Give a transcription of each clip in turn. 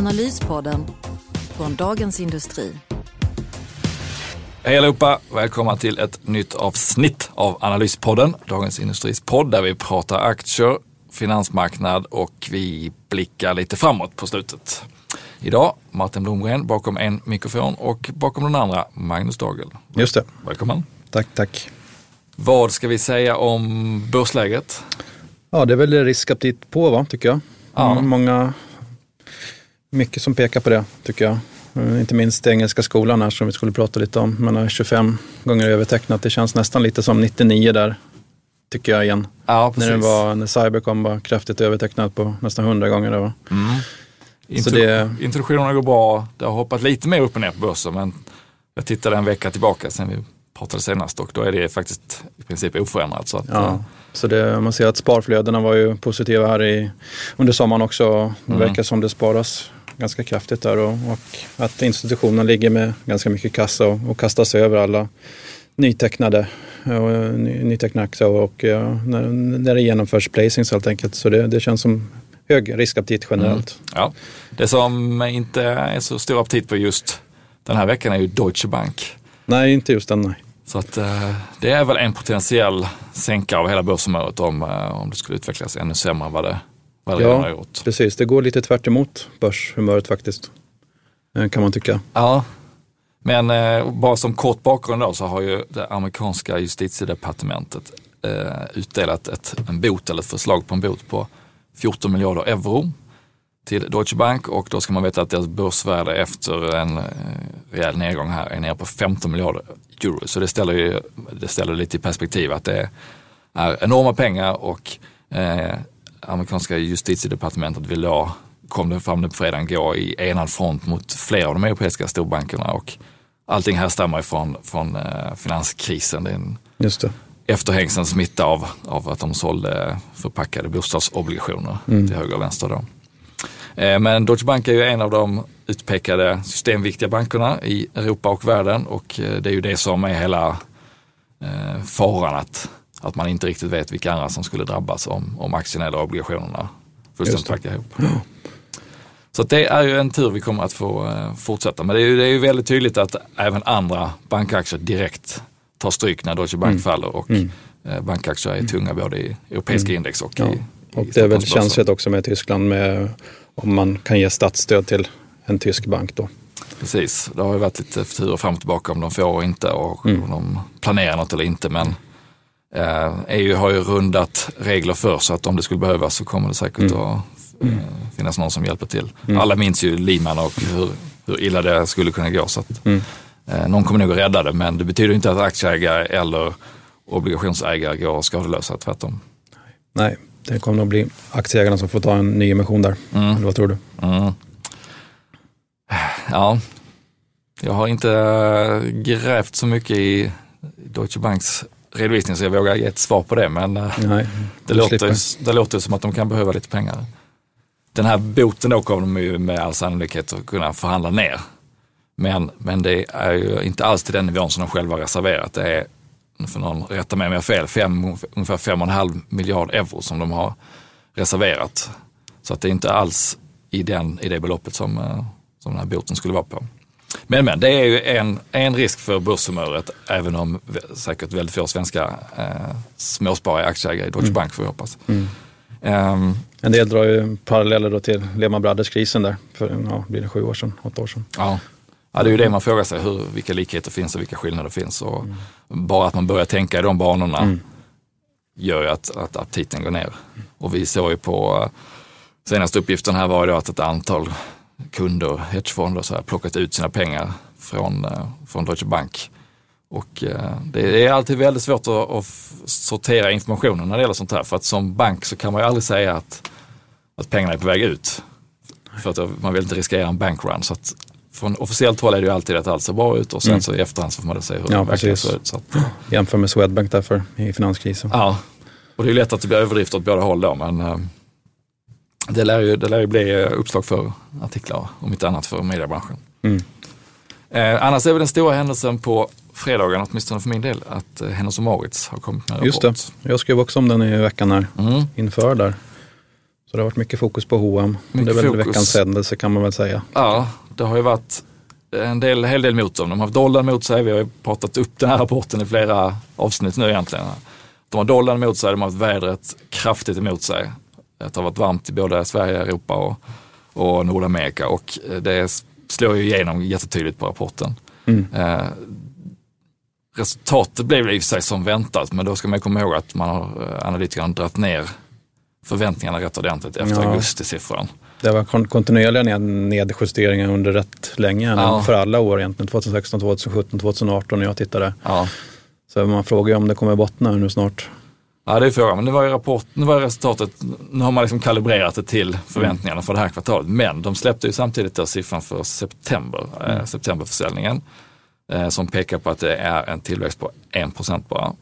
Analyspodden från Dagens Industri. Hej allihopa! Välkomna till ett nytt avsnitt av Analyspodden, Dagens Industris podd där vi pratar aktier, finansmarknad och vi blickar lite framåt på slutet. Idag Martin Blomgren bakom en mikrofon och bakom den andra Magnus Dagel. Just det. Välkommen! Tack, tack. Vad ska vi säga om börsläget? Ja, det är väl riskaptit på, va, tycker jag. Ja. Många, mycket som pekar på det, tycker jag. Eh, Inte minst engelska skolan här som vi skulle prata lite om. Har 25 gånger övertecknat. Det känns nästan lite som 99 där, tycker jag igen. Ja, När, det var, när Cybercom var kraftigt övertecknat på nästan 100 gånger. Där, va? Intro- Så det- Introduktionerna går bra. Det har hoppat lite mer upp och ner på börsen men jag tittade en vecka tillbaka sen vi pratade senast och då är det faktiskt i princip oförändrat. Så att, eh, Ja, så det, man ser att sparflödena var ju positiva här i, under sommaren också. Det verkar som det sparas ganska kraftigt där och, och att institutionen ligger med ganska mycket kassa och, och kastas över alla nytecknade, och, ny, nytecknade aktier och ja, när, när det genomförs placings helt enkelt. Så det, det känns som hög riskaptit generellt. Ja. Det som inte är så stor aptit på just den här veckan är ju Deutsche Bank. Nej, inte just den. Nej. Så att, eh, det är väl en potentiell sänka av hela börsområdet om, eh, om det skulle utvecklas ännu sämre än vad det, vad redan har Ja, gjort. precis. Det går lite tvärt emot börshumöret faktiskt. Eh, Kan man tycka. Ja, men eh, bara som kort bakgrund då så har ju det amerikanska justitiedepartementet eh, utdelat ett, en bot eller ett förslag på en bot på 14 miljarder euro till Deutsche Bank och då ska man veta att deras börsvärde efter en eh, rejäl nedgång här är nere på 15 miljarder euro. Så det ställer ju det ställer lite i perspektiv att det är enorma pengar och eh, amerikanska justitiedepartementet vill då, kom det fram nu på fredagen, gå i enad front mot flera av de europeiska storbankerna och allting härstammar ifrån från, eh, finanskrisen. Det är en Just det. efterhängsen smitta av, av att de sålde förpackade bostadsobligationer till höger och vänster. Då. Eh, Men Deutsche Bank är ju en av de utpekade systemviktiga bankerna i Europa och världen och eh, det är ju det som är hela faran att, att man inte riktigt vet vilka andra som skulle drabbas om, om aktierna eller obligationerna fullständigt packar ihop. Så att det är ju en tur vi kommer att få eh, fortsätta. Men det är, ju, det är ju väldigt tydligt att även andra bankaktier direkt tar stryk när Deutsche Bank faller och eh, bankaktier är tunga både i europeiska index och Ja. i, Och i det är väl känsligt också med Tyskland med om man kan ge statsstöd till en tysk bank då. Precis, det har ju varit lite turer fram och tillbaka om de får och inte och Mm. om de planerar något eller inte. Men EU har ju rundat regler för så att om det skulle behövas så kommer det säkert Mm. att eh, finnas någon som hjälper till. Alla minns ju Lehman och hur, hur illa det skulle kunna gå. Så att, Mm. eh, någon kommer nog att rädda det men det betyder inte att aktieägare eller obligationsägare går skadelösa, tvärtom. Nej, det kommer nog bli aktieägarna som får ta en ny emission där. Eller vad tror du? Mm. Ja, jag har inte grävt så mycket i Deutsche Banks redovisning så jag vågar ge ett svar på det. Men äh, Nej, det, låter, det låter som att de kan behöva lite pengar. Den här boten då kommer de ju med all sannolikhet att kunna förhandla ner. Men, men det är ju inte alls till den nivån som de själva har reserverat. Det är, för någon rätta mig om jag har fel, fem, ungefär 5,5 miljard euro som de har reserverat. Så att det är inte alls i, den, i det beloppet som, eh, som den här boten skulle vara på. Men, men det är ju en, en risk för börshumöret, även om säkert väldigt få svenska eh, småsparare aktieägare i Deutsche Bank får vi hoppas. Ehm, En del drar ju paralleller då till Lehman Brothers-krisen där för ja, blir det sju år sedan, åtta år sedan. Ja. ja, det är ju det man frågar sig, hur, vilka likheter finns och vilka skillnader finns. Och Bara att man börjar tänka i de banorna gör ju att, att aptiten går ner. Och vi såg ju på, eh, senaste uppgiften här var ju att ett antal kunder, hedgefonder, så här, plockat ut sina pengar från, eh, från Deutsche Bank. Och eh, det är alltid väldigt svårt att, sortera informationen när det gäller sånt här. För att som bank så kan man ju aldrig säga att, att pengarna är på väg ut. för att man vill inte riskera en bankrun. Så att från officiellt håll är det ju alltid att allt ser bra ut och sen mm. så i efterhand så får man se hur ja, det verkligen ser ut. Så att, Jämför med Swedbank därför i finanskrisen. Ja, och det är lätt att det blir överdrift åt båda håll då men äh, det, lär ju, det lär ju bli eh, uppslag för artiklar, om inte annat för mediebranschen. Mm. Eh, annars är väl den stora händelsen på fredagen, åtminstone för min del, att eh, Hennes och Maurits har kommit med en Just rapport. det, jag skrev också om den i veckan här, mm. inför där. Så det har varit mycket fokus på H&M. Det är väl fokus. veckans händelse kan man väl säga. Ja, det har ju varit en del, hel del mot dem. De har haft dollarn mot sig. Vi har ju pratat upp den här rapporten i flera avsnitt nu egentligen. De har dollarn mot sig, de har haft vädret kraftigt emot sig. Det har varit varmt i både Sverige, Europa och, och Nordamerika och det slår ju igenom jättetydligt på rapporten. Mm. Eh, resultatet blev i och för sig som väntat, men då ska man komma ihåg att man har, eh, analytikerna dragit ner förväntningarna rätt ordentligt efter ja. augustisiffran. Det var kontinuerliga nedjusteringar under rätt länge, ja. för alla år egentligen. 2016, 2017, 2018 när jag tittade. Ja. Så man frågar ju om det kommer bottna nu snart. Ja det är frågan, men nu var ju rapport, nu var resultatet, nu har man liksom kalibrerat det till förväntningarna mm. för det här kvartalet. Men de släppte ju samtidigt då siffran för september, eh, mm. eh, septemberförsäljningen. Eh, som pekar på att det är en tillväxt på 1% bara.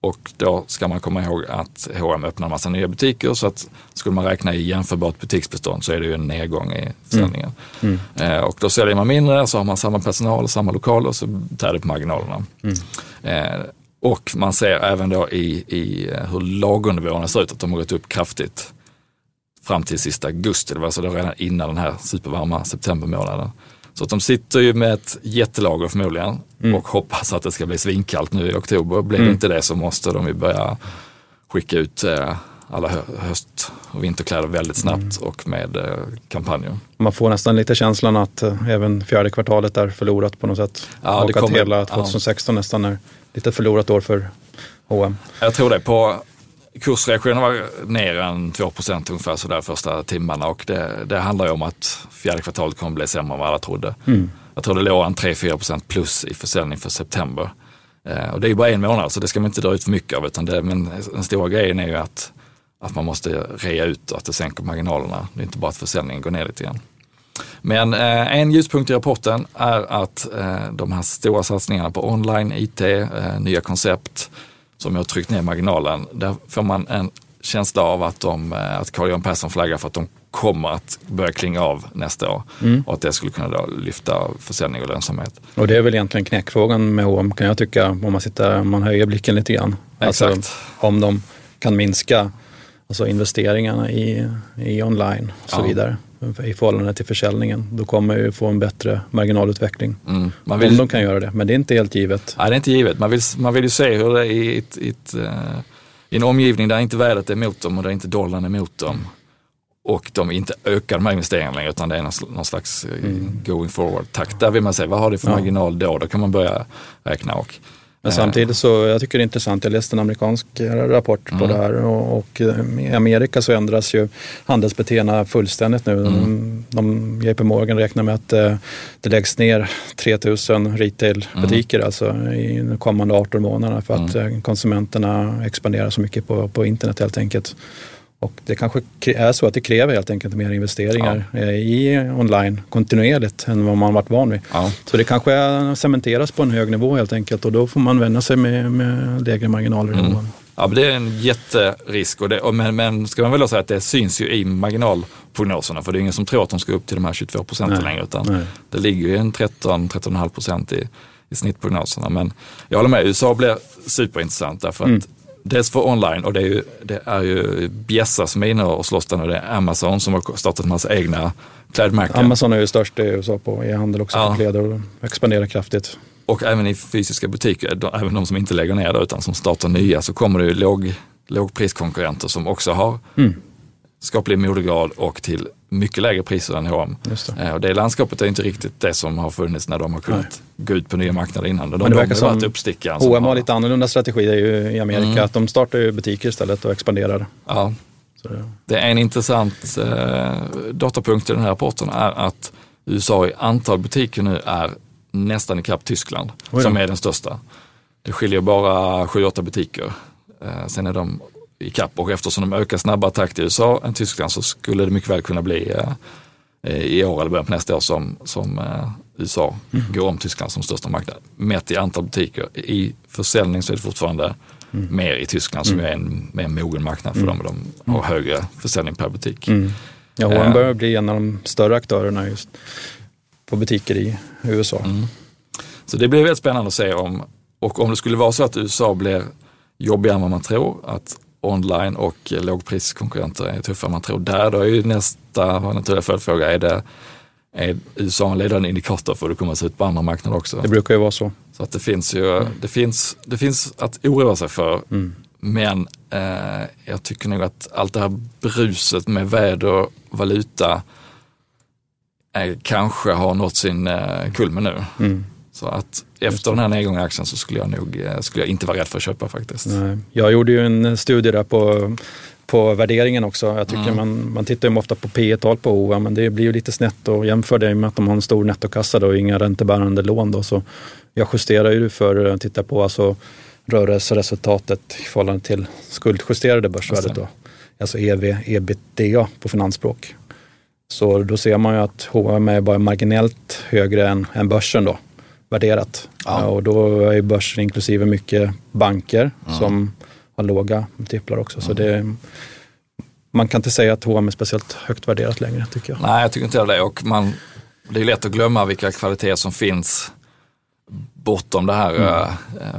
Och då ska man komma ihåg att H&M öppnar massa nya butiker så att skulle man räkna i jämförbart butiksbestånd så är det ju en nedgång i försäljningen. Mm. Mm. Eh, och då säljer man mindre, så har man samma personal, samma lokaler så tär det på marginalerna. Mm. Eh, och man ser även då i, i eh, hur lagernivåerna ser ut, att de har gått upp kraftigt fram till sista augusti. Det var alltså då redan innan den här supervarma septembermånaden. Så att de sitter ju med ett jättelager förmodligen mm. och hoppas att det ska bli svinkallt nu i oktober. Blir mm. det inte det så måste de ju börja skicka ut eh, alla höst och vinterkläder väldigt snabbt mm. och med eh, kampanjer. Man får nästan lite känslan att även fjärde kvartalet är förlorat på något sätt. Ja, och att hela 2016 ja. nästan är lite förlorat år för H&M. Jag tror det. På kursreaktionen var ner en 2% ungefär sådär första timmarna och det, det handlar ju om att fjärde kvartalet kommer bli sämre än vad alla trodde. Mm. Jag tror det låg en 3-4% plus i försäljning för september. Eh, och det är ju bara en månad så det ska man inte dra ut för mycket av. Utan det, men den stora grejen är ju att, att man måste rea ut och att det sänker marginalerna. Det är inte bara att försäljningen går ner lite grann. Men eh, en ljuspunkt i rapporten är att eh, de här stora satsningarna på online, IT, eh, nya koncept som har tryckt ner marginalen, där får man en känsla av att, de, eh, att Carl-Johan Persson flaggar för att de kommer att börja klinga av nästa år mm. och att det skulle kunna då lyfta försäljning och lönsamhet. Och det är väl egentligen knäckfrågan med H&M kan jag tycka om man, sitter, om man höjer blicken lite grann. Alltså, Exakt. Alltså, om de kan minska alltså investeringarna i, i online och så ja. vidare i förhållande till försäljningen. Då kommer vi få en bättre marginalutveckling. Mm. Man vill... Om de kan göra det, men det är inte helt givet. Nej, det är inte givet. Man vill, man vill ju se hur det är i, ett, i, ett, uh, i en omgivning där inte vädret är emot dem och där inte dollarn är emot dem. Och de inte ökar de här investeringarna längre utan det är någon, någon slags eh, mm. going forward-takt. Där vill man se, vad har det för ja. marginal då? Då kan man börja räkna. Och, men samtidigt så, jag tycker det är intressant, jag läste en amerikansk rapport mm. på det här och, och, eh, i Amerika så ändras ju handelsbeteendena fullständigt nu. Mm. De, JP Morgan räknar med att eh, det läggs ner 3000 retailbutiker mm. alltså i de kommande 18 månaderna för att mm. Eh, konsumenterna expanderar så mycket på, på internet helt enkelt. Och det kanske är så att det kräver helt enkelt mer investeringar ja. Eh, i online kontinuerligt än vad man varit van vid. Ja. Så det kanske cementeras på en hög nivå helt enkelt och då får man vända sig med, med lägre marginaler. Mm. Ja, men det är en jätterisk, och det, och men, men ska man väl säga att det syns ju i marginalprognoserna för det är ingen som tror att de ska upp till de här 22 procenten längre utan Nej. det ligger ju en 13-13,5 procent i, i snittprognoserna. Men jag håller med, USA blir superintressant därför att mm dels för online och det är ju, det är ju bjässar som är inne och slåss där nu. Det är Amazon som har startat massa egna klädmärken. Amazon är ju störst i USA på e-handel också ja. kläder och expanderar kraftigt. Och även i fysiska butiker, även de som inte lägger ner det utan som startar nya, så kommer det ju låg, lågpriskonkurrenter som också har mm. skaplig modegrad och till mycket lägre priser än H&M. Det. Eh, och det landskapet är inte riktigt det som har funnits när de har kunnat Nej. gå ut på nya marknader innan. De, Men det verkar de som uppstickare. H&M har lite annorlunda strategi i Amerika. Mm. Att de startar ju butiker istället och expanderar. Ja. Det. det är en intressant eh, datapunkt i den här rapporten är att USA i antal butiker nu är nästan ikapp Tyskland som är den största. Det skiljer bara 7-8 butiker. Eh, sen är de ikapp och eftersom de ökar snabbare takt i USA än Tyskland så skulle det mycket väl kunna bli eh, eh, i år eller början på nästa år som, som eh, USA Mm. går om Tyskland som största marknad. Mätt i antal butiker. I försäljning så är det fortfarande Mm. mer i Tyskland som ju är en mer mogen marknad för dem. och De har högre försäljning per butik. Mm. Ja, H&M Eh. börjar bli en av de större aktörerna just på butiker i USA. Mm. Så det blir väldigt spännande att se om, och om det skulle vara så att USA blir jobbigare än vad man tror, att online och lågpriskonkurrenter är tuffare än man tror. Där då är ju nästa naturliga följdfråga, är, det, är USA en ledande indikator för hur det kommer att se ut på andra marknader också? Det brukar ju vara så. Så att det finns ju, det finns, det finns att oroa sig för. Mm. Men eh, jag tycker nog att allt det här bruset med väder valuta eh, kanske har nått sin eh, kulmen nu. Mm. Så att efter den här nedgången i aktien så skulle jag nog eh, skulle jag inte vara rädd för att köpa faktiskt. Nej. Jag gjorde ju en studie där på, på värderingen också. Jag tycker Mm. man, man tittar ju ofta på P tal på OA men det blir ju lite snett att jämföra det med att de har en stor nettokassa då, och inga räntebärande lån. Då, så jag justerar ju för att titta på alltså, rörelseresultatet i förhållande till skuldjusterade börsvärdet. Då. Alltså EV, ebitda på finansspråk. Så då ser man ju att H&M är bara marginellt högre än, än börsen då, värderat. Ja. Ja, och då är börsen inklusive mycket banker som har låga multiplar också. Så det, man kan inte säga att H&M är speciellt högt värderat längre tycker jag. Nej, jag tycker inte det. Och man, det är lätt att glömma vilka kvaliteter som finns bortom det här eh,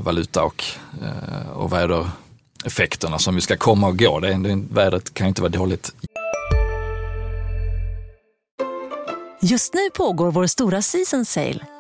valuta och, eh, och vädereffekterna som ju ska komma och gå. Det, är- det, vädret kan ju inte vara dåligt Just nu pågår vår stora season sale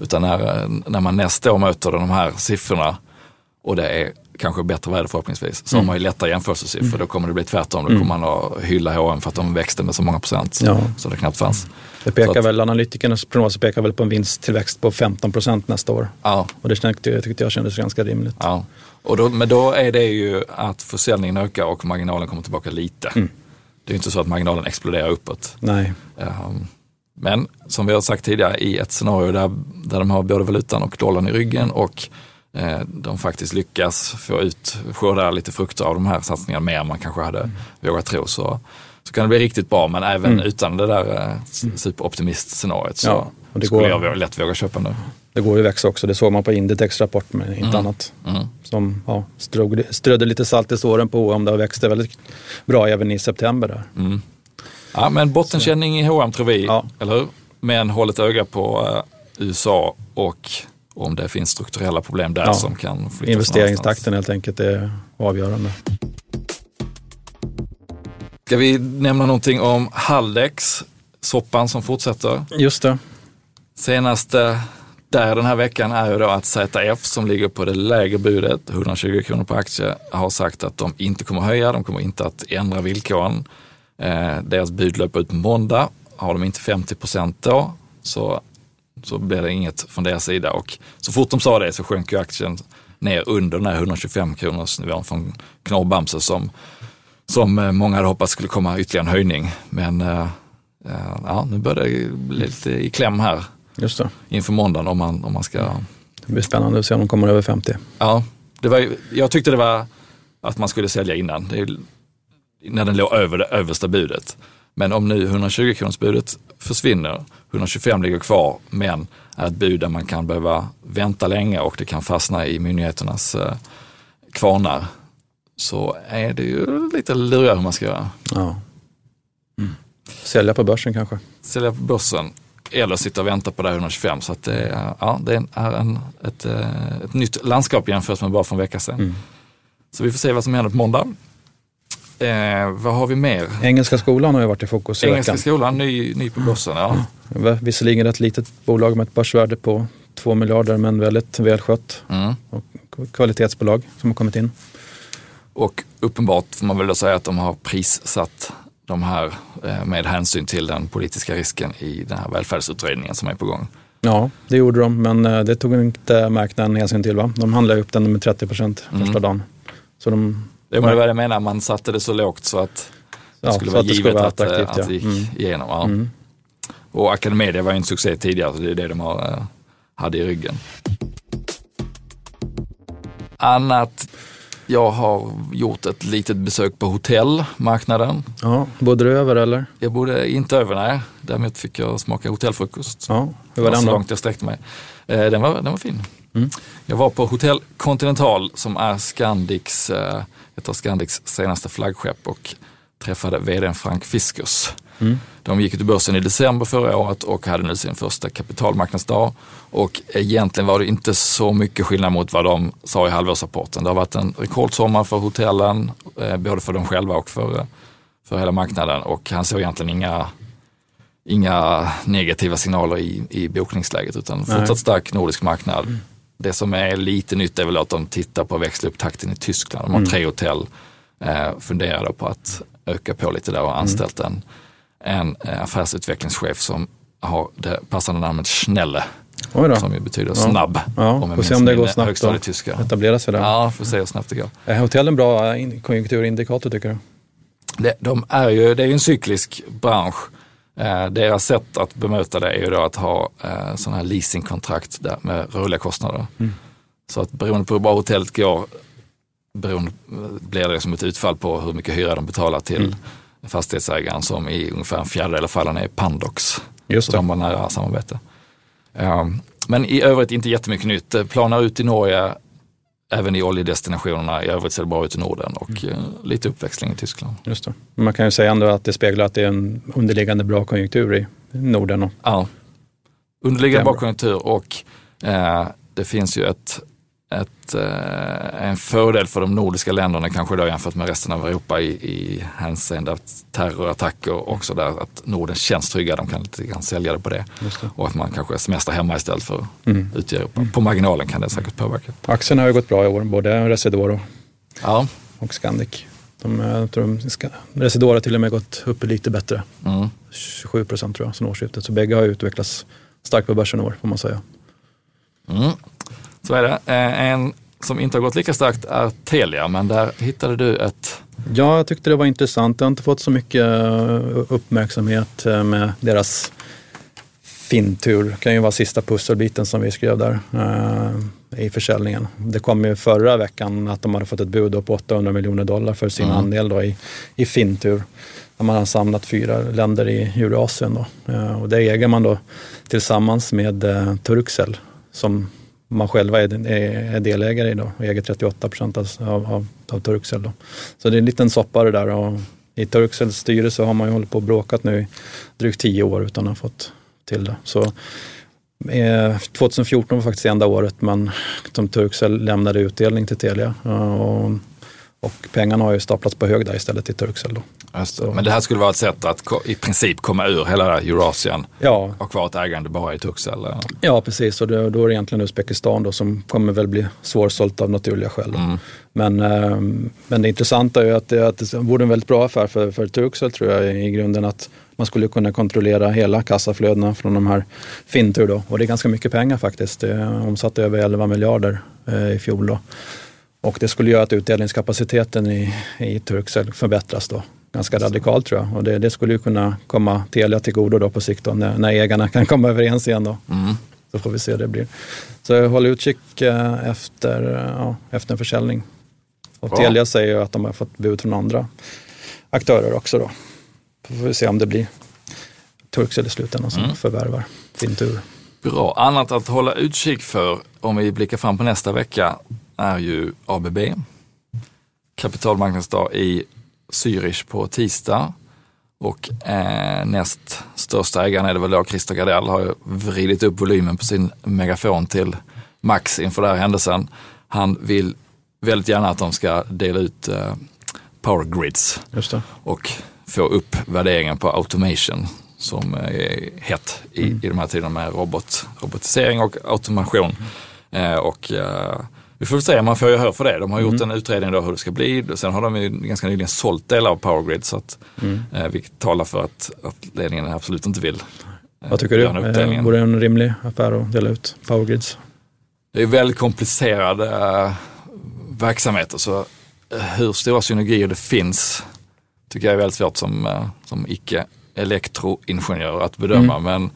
Utan när, när man nästa år möter de här siffrorna och det är kanske bättre väder förhoppningsvis, så har man ju lättare jämförelsesiffror. Då kommer det bli tvärtom. Då kommer man att hylla H&M för att de växte med så många procent Ja. så det knappt fanns. Det pekar att- väl, analytikernas prognoser pekar väl på en vinsttillväxt på 15 procent nästa år. Ja, Och det tyckte jag, tyckte jag kändes ganska rimligt. ja. Och då, men då är det ju att försäljningen ökar och marginalen kommer tillbaka lite. Det är inte så att marginalen exploderar uppåt. Nej, Ehm, Men som vi har sagt tidigare, i ett scenario där, där de har både valutan och dollarn i ryggen och eh, de faktiskt lyckas få ut, skörda lite frukter av de här satsningarna mer än man kanske hade vågat tro, så, så kan det bli riktigt bra. Men även utan det där eh, superoptimist-scenariot så Ja, och det skulle går- jag lätt våga köpa nu. det går ju att växa också. Det såg man på Inditex rapport men inte annat. Mm. Som ja, strödde lite salt i såren på om det har växte väldigt bra även i september. Där. Ja, men bottenkänning i H&M tror vi, Ja. eller hur? Men håll ett öga på eh, USA och om det finns strukturella problem där Ja. som kan flyttas. Investeringstakten helt enkelt är avgörande. Ska vi nämna någonting om Haldex, soppan som fortsätter? Just det. Senaste där den här veckan är ju då att ZF som ligger på det lägre budet, 120 kronor per aktie, har sagt att de inte kommer höja, de kommer inte att ändra villkoren. Eh, deras bud löper ut på måndag. Har de inte 50 procent då så, så blir det inget från deras sida. Och så fort de sa det så sjönk ju aktien ner under den här 125 kronors nivån från Knorr Bamse som, som eh, många hade hoppats skulle komma ytterligare en höjning. Men eh, eh, ja, nu börjar det bli lite i kläm här Just det. inför måndagen om man, om man ska... Det blir spännande att se om de kommer över 50. Ja, det var, jag tyckte det var att man skulle sälja innan. Det är, när den låg över det översta budet. Men om nu 120 kronors budet försvinner, 125 ligger kvar, men är ett bud där man kan behöva vänta länge och det kan fastna i myndigheternas eh, kvarnar, så är det ju lite lurigare hur man ska göra. Ja. Sälja på börsen kanske. Sälja på börsen eller sitta och vänta på det här 125. Så att det, är- ja, det är en, ett, eh, ett nytt landskap jämfört med bara för en vecka sedan. Mm. Så vi får se vad som händer på måndag. Eh, vad har vi mer? Engelska skolan har ju varit i fokus i Engelska veckan. skolan, ny, ny på börsen. Ja. Visserligen ett litet bolag med ett börsvärde på 2 miljarder men väldigt välskött. Mm. Och kvalitetsbolag som har kommit in. Och uppenbart får man väl då säga att de har prissatt de här eh, med hänsyn till den politiska risken i den här välfärdsutredningen som är på gång. Ja, det gjorde de, men eh, det tog inte marknaden hänsyn till. Va? De handlade upp den med 30 procent första Mm. dagen. Så de, Det var vad jag menar, man satte det så lågt så att det Ja, skulle så vara att det givet vara att, eh, att det gick Mm. igenom. Ja. Mm. Och Academedia var ju en succé tidigare, så det är det de har, eh, hade i ryggen. Annat, jag har gjort ett litet besök på hotellmarknaden. ja, bodde du över eller? Jag bodde inte över, nej. Däremot fick jag smaka hotellfrukost. Ja, hur var Det den så då? långt jag sträckte mig. Eh, den, var, den var fin. Mm. Jag var på Hotell Continental som är Scandics, ett av Scandics senaste flaggskepp och träffade vdn Frank Fiskus. Mm. De gick ut i börsen i december förra året och hade nu sin första kapitalmarknadsdag. Och egentligen var det inte så mycket skillnad mot vad de sa i halvårsrapporten. Det har varit en rekordsommar för hotellen, eh, både för dem själva och för, eh, för hela marknaden. Och han såg egentligen inga, inga negativa signaler i, i bokningsläget utan fortsatt stark nordisk marknad. Det som är lite nytt är väl att de tittar på att växla upp takten i Tyskland. De har Mm. tre hotell, eh, funderar på att öka på lite där och har anställt en, en eh, affärsutvecklingschef som har det passande namnet Schnelle, som ju betyder Ja. snabb. Ja, om får se om det går snabbt högstadietyska. att etablera sig där. Ja, får se hur snabbt det går. Är hotell en bra in- konjunkturindikator tycker du? Det, de är ju, det är ju en cyklisk bransch. Eh, deras sätt att bemöta det är ju då att ha eh, sådana här leasingkontrakt där med rörliga kostnader. Mm. Så att beroende på hur bra hotellet går beroende, blir det som ett utfall på hur mycket hyra de betalar till Mm. fastighetsägaren som i ungefär en fjärdedel av fallen är Pandox. Just Så det. de har nära samarbete. Um, men i övrigt inte jättemycket nytt. Planar ut i Norge, även i oljedestinationerna. I övrigt ser det bra ut i Norden och Mm. eh, lite uppväxling i Tyskland. Just det. Man kan ju säga ändå att det speglar att det är en underliggande bra konjunktur i Norden. Och, Ja. Underliggande bra konjunktur och eh, det finns ju ett, ett, eh, en fördel för de nordiska länderna kanske då jämfört med resten av Europa i, i hänseende terrorattacker också där att Norden känns trygga. De kan lite grann sälja det på det. det. Och att man kanske semestrar hemma istället för Mm. ute i Europa. På marginalen kan det säkert påverka. Aktierna har ju gått bra i år, både Residor och, Ja. och Scandic. De, eh, jag tror de, ska, Residor har till och med gått upp lite bättre. Mm. 27 procent tror jag, sen årsskiftet. Så bägge har utvecklats starkt på börsen i år, får man säga. Mm. Så är det. Eh, En som inte har gått lika starkt är Telia, men där hittade du ett Ja, jag tyckte det var intressant. Jag har inte fått så mycket eh, uppmärksamhet eh, med deras fintur. Det kan ju vara sista pusselbiten som vi skrev där i försäljningen. Det kom ju förra veckan att de hade fått ett bud på 800 miljoner dollar för sin Mm. andel då i, i fintur. Där man har samlat fyra länder i Eurasien. Då. Och det äger man då tillsammans med eh, Turkcell som man själva är, är, är delägare i då och äger 38 procent av, av, av Turkcell. Då. Så det är en liten soppa det där. Och I Turkcells styrelse har man ju hållit på och bråkat nu i drygt tio år utan att ha fått till det. Så, eh, 2014 var faktiskt det enda året man, som Turkcell lämnade utdelning till Telia. Och, och pengarna har ju staplats på hög där istället till Turkcell. Då. Just det. Så- Men det här skulle vara ett sätt att i princip komma ur hela Eurasien Ja, och kvar ett ägande bara i Turkcell. eller? ja, precis. Och det, då är det egentligen Uzbekistan då, som kommer väl bli svårsålt av naturliga skäl. då. Mm. Men, eh, men det intressanta är ju att det, att det vore en väldigt bra affär för, för Turkcell tror jag i grunden att man skulle kunna kontrollera hela kassaflödena från de här Fintur då. Och det är ganska mycket pengar faktiskt. Det omsatte över 11 miljarder eh, i fjol då. Och det skulle göra att utdelningskapaciteten i, i Turkcell förbättras då ganska radikalt tror jag. Och det, det skulle ju kunna komma Telia till godo då på sikt då, när, när ägarna kan komma överens igen då. Mm. Så får vi se hur det blir. Så håller utkik eh, efter, eh, ja, efter en försäljning. Och Bra. Telia säger ju att de har fått bud från andra aktörer också då. Så får vi se om det blir Turkcell i slutändan som Mm. förvärvar sin tur. Bra. Annat att hålla utkik för om vi blickar fram på nästa vecka är ju ABB. Kapitalmarknadsdag i Zürich på tisdag. Och eh, näst största ägaren är det väl då Christer Gardell har ju vridit upp volymen på sin megafon till max inför den här händelsen. Han vill väldigt gärna att de ska dela ut eh, power grids och få upp värderingen på automation som är hett i, i de här tiderna med robot, robotisering och automation. Eh, och eh, vi får se, man får ju höra för det. De har gjort en utredning då hur det ska bli. Sen har de ju ganska nyligen sålt delar av Powergrid så att, eh, vilket talar för att, att ledningen absolut inte vill eh, Vad tycker du? Eh, Vore det en rimlig affär att dela ut Powergrids? Det är väldigt komplicerade äh, verksamheter så äh, hur stora synergier det finns tycker jag är väldigt svårt som, äh, som icke elektroingenjör att bedöma. Men,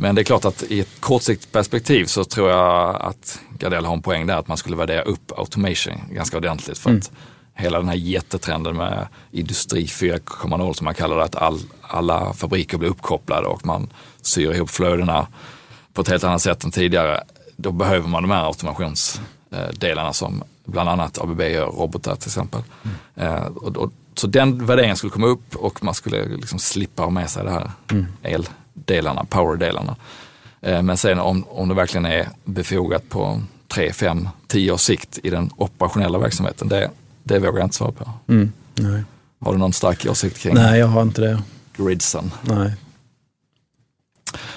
men det är klart att i ett kortsiktigt perspektiv så tror jag att Gardell har en poäng där att man skulle värdera upp automation ganska ordentligt. För att hela den här jättetrenden med industri 4.0 som man kallar det, att all, alla fabriker blir uppkopplade och man syr ihop flödena på ett helt annat sätt än tidigare. Då behöver man de här automationsdelarna som bland annat ABB gör, robotar till exempel. Eh, och, och, så den värderingen skulle komma upp och man skulle liksom slippa ha med sig det här eldelarna, powerdelarna. Eh, men sen om, om det verkligen är befogat på 3, 5, 10 års sikt i den operationella verksamheten, det, det vågar jag inte svara på. Mm. Har du någon stark åsikt kring Nej, jag har inte det. gridsen? Nej.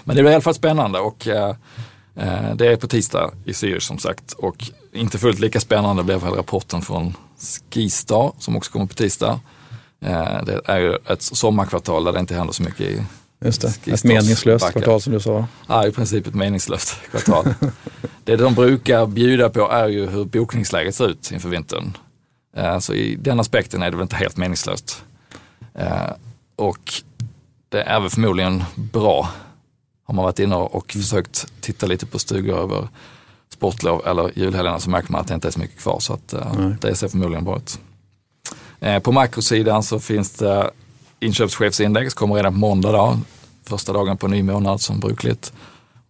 Men det blir i alla fall spännande och eh, eh, det är på tisdag i Zürich som sagt. Och inte fullt lika spännande blev väl rapporten från Skistar som också kommer på tisdag. Eh, det är ju ett sommarkvartal där det inte händer så mycket i Just det. Ett Skistars meningslöst backar. kvartal som du sa. Ja, i princip ett meningslöst kvartal. det de brukar bjuda på är ju hur bokningsläget ser ut inför vintern. Eh, Så i den aspekten är det väl inte helt meningslöst. Eh, Och det är väl förmodligen bra. Har man varit inne och försökt titta lite på stugor över sportlov eller julhelgerna så märker man att det inte är så mycket kvar. Så att eh, det ser förmodligen bra ut. På makrosidan så finns det inköpschefsindex, kommer redan på måndag då, första dagen på ny månad som brukligt.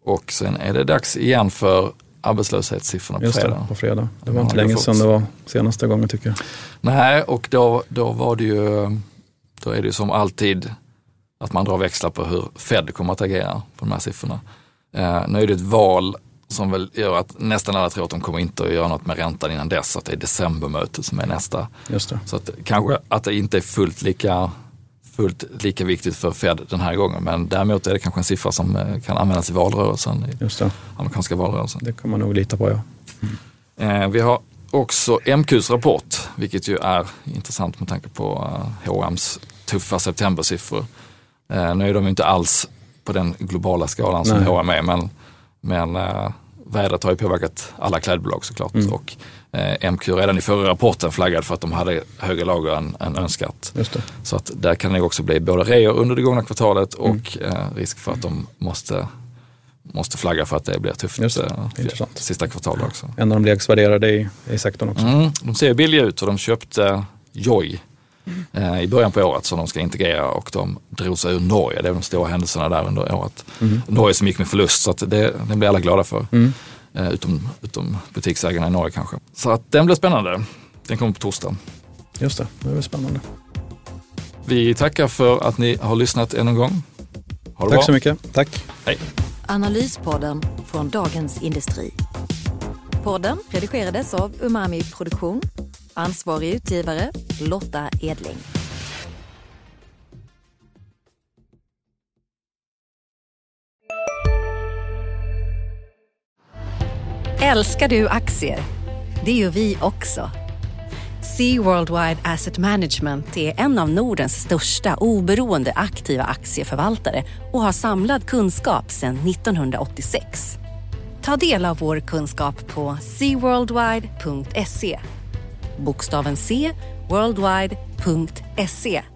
Och sen är det dags igen för arbetslöshetssiffrorna på Just fredag. det, på fredag. Det Ja, var inte det har länge sedan det var senaste gången tycker jag. Nej, och då, då var det ju, då är det ju som alltid att man drar växlar på hur Fed kommer att agera på de här siffrorna. Eh, nu är det ett val som väl gör att nästan alla tror att de kommer inte att göra något med räntan innan dess, att det är decembermötet som är nästa. Just det. Så att, kanske att det inte är fullt lika, fullt lika viktigt för Fed den här gången, men däremot är det kanske en siffra som eh, kan användas i valrörelsen, i amerikanska valrörelsen. Det kan man nog lita på ja. Eh, vi har också MQs rapport, vilket ju är intressant med tanke på eh, H&M's tuffa septembersiffror. Eh, nu är de ju inte alls på den globala skalan som. H&M är, men, men eh, vädret har ju påverkat alla klädbolag såklart. Mm. Och eh, MQ redan i förra rapporten flaggade för att de hade högre lager än, än önskat. Så att där kan det också bli både reor under det gångna kvartalet Mm. och eh, risk för att de måste, måste flagga för att det blir tufft Just det. eh, sista kvartalet också. En av de lägst värderade i, i sektorn också. Mm, de ser billiga ut och de köpte Joy i början på året som de ska integrera och de drog sig ur Norge. Det är de stora händelserna där under året. Norge som gick med förlust så att det, det blir alla glada för. Eh, utom, utom butiksägarna i Norge kanske. Så att den blir spännande. Den kommer på torsdag. Just det, det är väl spännande. Vi tackar för att ni har lyssnat än en gång. Ha det Tack bra. så mycket. Tack. Hej. Analyspodden från Dagens Industri. Podden redigerades av Umami Produktion. Ansvarig utgivare Lotta Edling. Älskar du aktier? Det gör vi också. Sea Worldwide Asset Management är en av Nordens största oberoende aktiva aktieförvaltare och har samlad kunskap sedan 1986. Ta del av vår kunskap på seaworldwide.se. Bokstaven C, worldwide.se